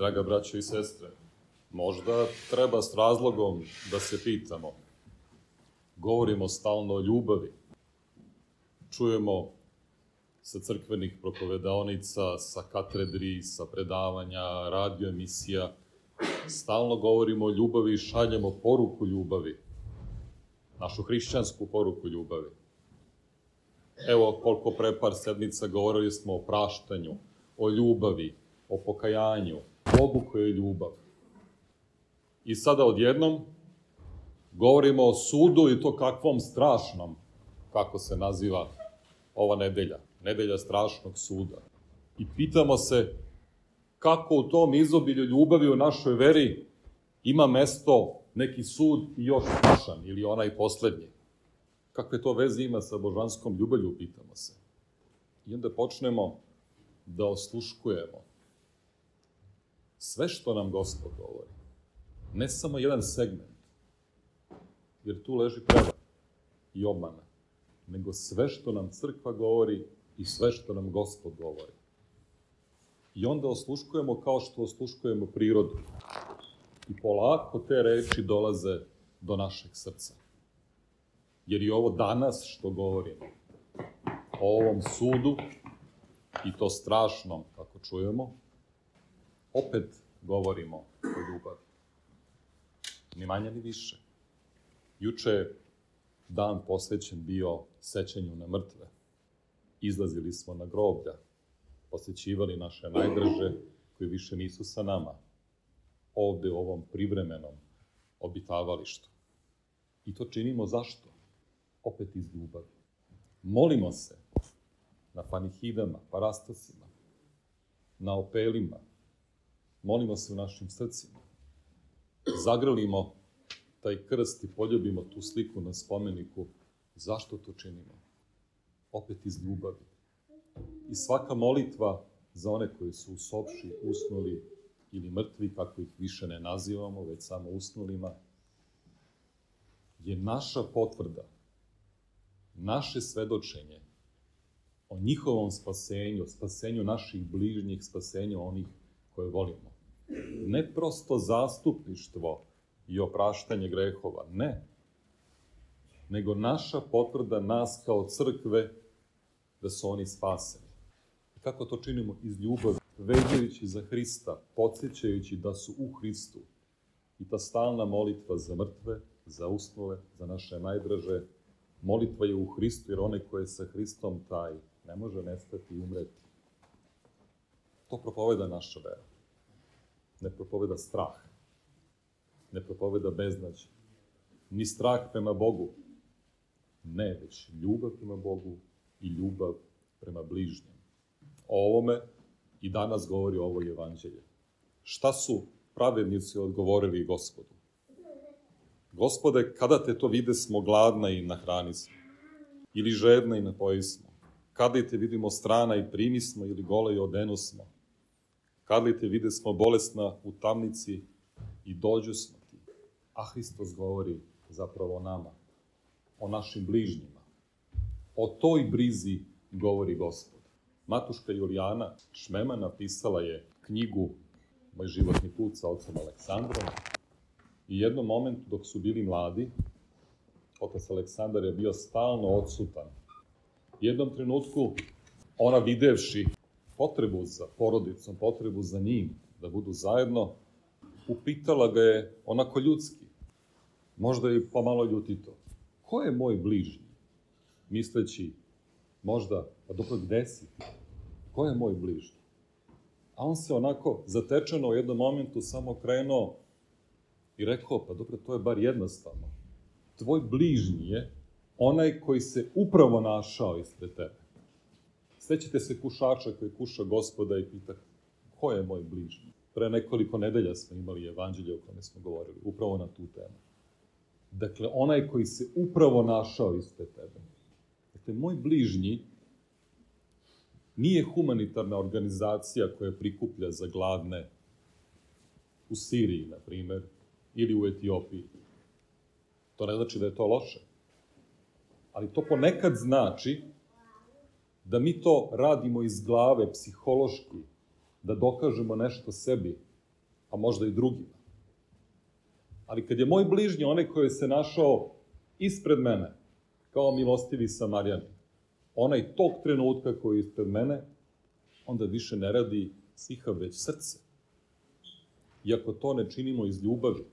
Draga braćo i sestre, možda treba s razlogom da se pitamo. Govorimo stalno o ljubavi. Čujemo sa crkvenih propovedaonica, sa katedri, sa predavanja, radio emisija. Stalno govorimo o ljubavi i šaljemo poruku ljubavi. Našu hrišćansku poruku ljubavi. Evo koliko pre par sedmica govorili smo o praštanju, o ljubavi, o pokajanju, Bogu koji je ljubav. I sada odjednom govorimo o sudu i to kakvom strašnom, kako se naziva ova nedelja, nedelja strašnog suda. I pitamo se kako u tom izobilju ljubavi u našoj veri ima mesto neki sud i još strašan ili onaj poslednji. Kakve to veze ima sa božanskom ljubavlju, pitamo se. I onda počnemo da osluškujemo sve što nam Gospod govori. Ne samo jedan segment, jer tu leži preva i obmana, nego sve što nam crkva govori i sve što nam Gospod govori. I onda osluškujemo kao što osluškujemo prirodu. I polako te reči dolaze do našeg srca. Jer i ovo danas što govorimo, o ovom sudu, i to strašnom, kako čujemo, opet govorimo o ljubavi. Ni manje ni više. Juče je dan posvećen bio sećanju na mrtve. Izlazili smo na groblja, posjećivali naše najdraže koji više nisu sa nama, ovde u ovom privremenom obitavalištu. I to činimo zašto? Opet iz ljubavi. Molimo se na panihidama, parastasima, na opelima, molimo se u našim srcima. Zagrlimo taj krst i poljubimo tu sliku na spomeniku. Zašto to činimo? Opet iz ljubavi. I svaka molitva za one koji su usopši, usnuli ili mrtvi, kako ih više ne nazivamo, već samo usnulima, je naša potvrda, naše svedočenje o njihovom spasenju, spasenju naših bližnjih, spasenju onih koje volimo ne prosto zastupništvo i opraštanje grehova, ne, nego naša potvrda nas kao crkve da su oni spaseni. Kako to činimo? Iz ljubavi, veđajući za Hrista, podsjećajući da su u Hristu. I ta stalna molitva za mrtve, za usnule, za naše najdraže, molitva je u Hristu, jer onaj ko je sa Hristom taj ne može nestati i umreti. To propoveda naša vera ne propoveda strah, ne propoveda beznađe, ni strah prema Bogu, ne, već ljubav prema Bogu i ljubav prema bližnjem. O ovome i danas govori ovo evanđelje. Šta su pravednici odgovorili gospodu? Gospode, kada te to vide smo gladna i nahrani smo, ili žedna i napoji smo, kada te vidimo strana i primi smo, ili gola i odenu smo, Kad li te vide smo bolesna u tamnici i dođu smo ti. A Hristos govori zapravo o nama, o našim bližnjima. O toj brizi govori Gospod. Matuška Julijana Šmema napisala je knjigu Moj životni put sa ocem Aleksandrom i jednom momentu dok su bili mladi, otac Aleksandar je bio stalno odsutan. Jednom trenutku ona videvši potrebu za porodicom, potrebu za njim, da budu zajedno, upitala ga je onako ljudski, možda i pomalo ljutito, ko je moj bližnji? Misleći, možda, pa dobro, gde si ti? Ko je moj bližnji? A on se onako zatečeno u jednom momentu samo krenuo i rekao, pa dobro, to je bar jednostavno. Tvoj bližnji je onaj koji se upravo našao ispred tebe. Sećate se kušača koji kuša gospoda i pita ko je moj bližnji? Pre nekoliko nedelja smo imali evanđelje o kome smo govorili, upravo na tu temu. Dakle, onaj koji se upravo našao ispred tebe. Dakle, moj bližnji nije humanitarna organizacija koja prikuplja za gladne u Siriji, na primer, ili u Etiopiji. To ne znači da je to loše. Ali to ponekad znači da mi to radimo iz glave, psihološki, da dokažemo nešto sebi, a možda i drugima. Ali kad je moj bližnji, onaj koji se našao ispred mene, kao milostivi samarjani, onaj tog trenutka koji je ispred mene, onda više ne radi siha već srce. Iako to ne činimo iz ljubavi,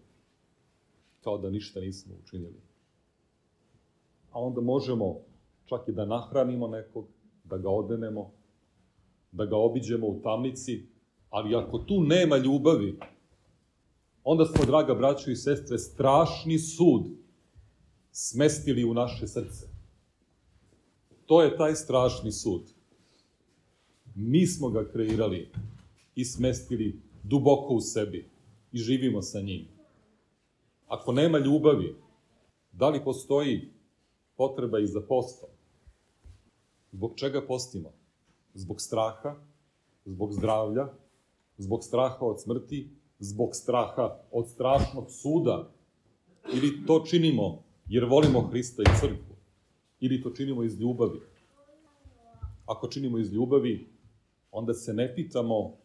kao da ništa nismo učinili. A onda možemo čak i da nahranimo nekog, da ga odenemo, da ga obiđemo u tamnici, ali ako tu nema ljubavi, onda smo, draga braćo i sestre, strašni sud smestili u naše srce. To je taj strašni sud. Mi smo ga kreirali i smestili duboko u sebi i živimo sa njim. Ako nema ljubavi, da li postoji potreba i za postom? Zbog čega postimo? Zbog straha, zbog zdravlja, zbog straha od smrti, zbog straha od strašnog suda, ili to činimo jer volimo Hrista i crkvu, ili to činimo iz ljubavi. Ako činimo iz ljubavi, onda se ne pitamo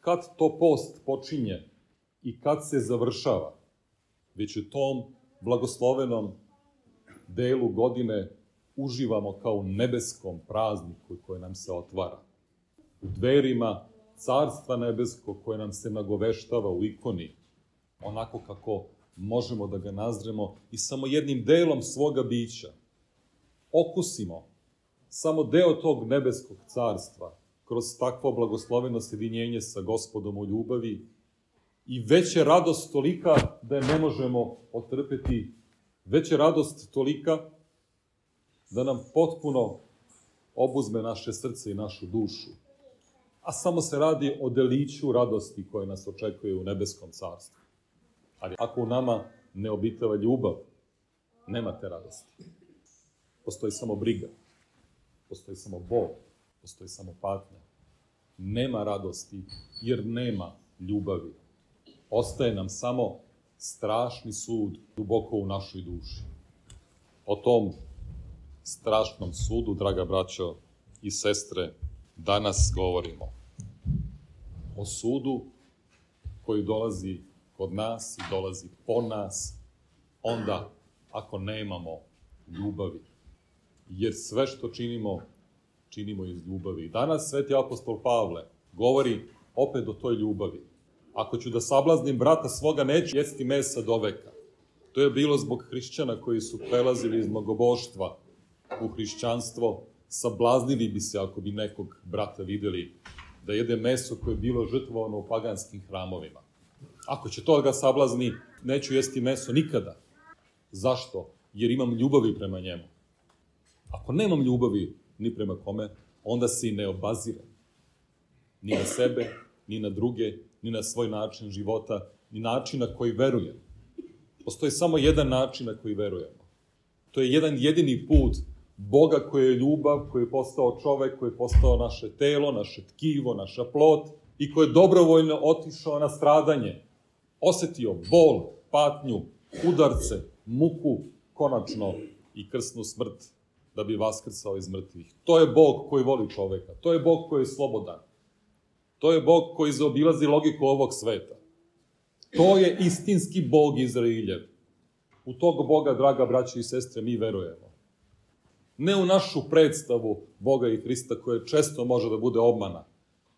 kad to post počinje i kad se završava, već u tom blagoslovenom delu godine uživamo kao u nebeskom prazniku koji nam se otvara. U dverima carstva nebesko koje nam se nagoveštava u ikoni, onako kako možemo da ga nazremo i samo jednim delom svoga bića okusimo samo deo tog nebeskog carstva kroz takvo blagosloveno sjedinjenje sa gospodom u ljubavi i već je radost tolika da je ne možemo otrpeti, već je radost tolika da nam potpuno obuzme naše srce i našu dušu. A samo se radi o deliću radosti koje nas očekuje u nebeskom carstvu. Ali ako u nama ne obitava ljubav, nema te radosti. Postoji samo briga, postoji samo bol, postoji samo patnja. Nema radosti jer nema ljubavi. Ostaje nam samo strašni sud duboko u našoj duši. O tom strašnom sudu, draga braćo i sestre, danas govorimo. O sudu koji dolazi kod nas i dolazi po nas, onda ako nemamo ljubavi. Jer sve što činimo, činimo iz ljubavi. Danas sveti apostol Pavle govori opet o toj ljubavi. Ako ću da sablaznim brata svoga, neću jesti mesa do veka. To je bilo zbog hrišćana koji su prelazili iz mnogoboštva u hrišćanstvo, sablaznili bi se ako bi nekog brata videli da jede meso koje je bilo žrtvovano u paganskim hramovima. Ako će to da ga sablazni, neću jesti meso nikada. Zašto? Jer imam ljubavi prema njemu. Ako nemam ljubavi ni prema kome, onda se i ne obazirem. Ni na sebe, ni na druge, ni na svoj način života, ni način na koji verujem. Postoji samo jedan način na koji verujemo. To je jedan jedini put Boga koji je ljubav, koji je postao čovek, koji je postao naše telo, naše tkivo, naša plot i koji je dobrovoljno otišao na stradanje. Osetio bol, patnju, udarce, muku, konačno i krsnu smrt da bi vaskrcao iz mrtvih. To je Bog koji voli čoveka. To je Bog koji je slobodan. To je Bog koji zaobilazi logiku ovog sveta. To je istinski Bog Izrailjev. U tog Boga, draga braća i sestre, mi verujemo. Ne u našu predstavu Boga i Hrista koja često može da bude obmana,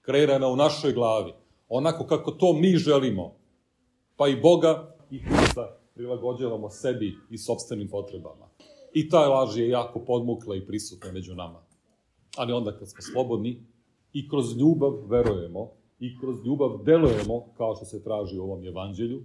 kreirana u našoj glavi, onako kako to mi želimo, pa i Boga i Hrista prilagođavamo sebi i sobstvenim potrebama. I ta laž je jako podmukla i prisutna među nama. Ali onda kad smo slobodni i kroz ljubav verujemo i kroz ljubav delujemo, kao što se traži u ovom evanđelju,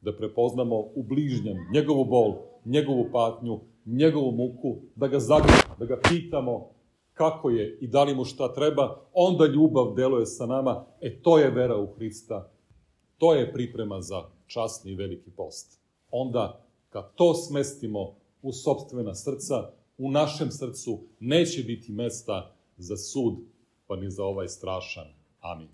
da prepoznamo u bližnjem njegovu bol, njegovu patnju, njegovu muku, da ga zagramo, da ga pitamo kako je i da li mu šta treba, onda ljubav deluje sa nama, e to je vera u Hrista, to je priprema za časni i veliki post. Onda, kad to smestimo u sobstvena srca, u našem srcu neće biti mesta za sud, pa ni za ovaj strašan. Amin.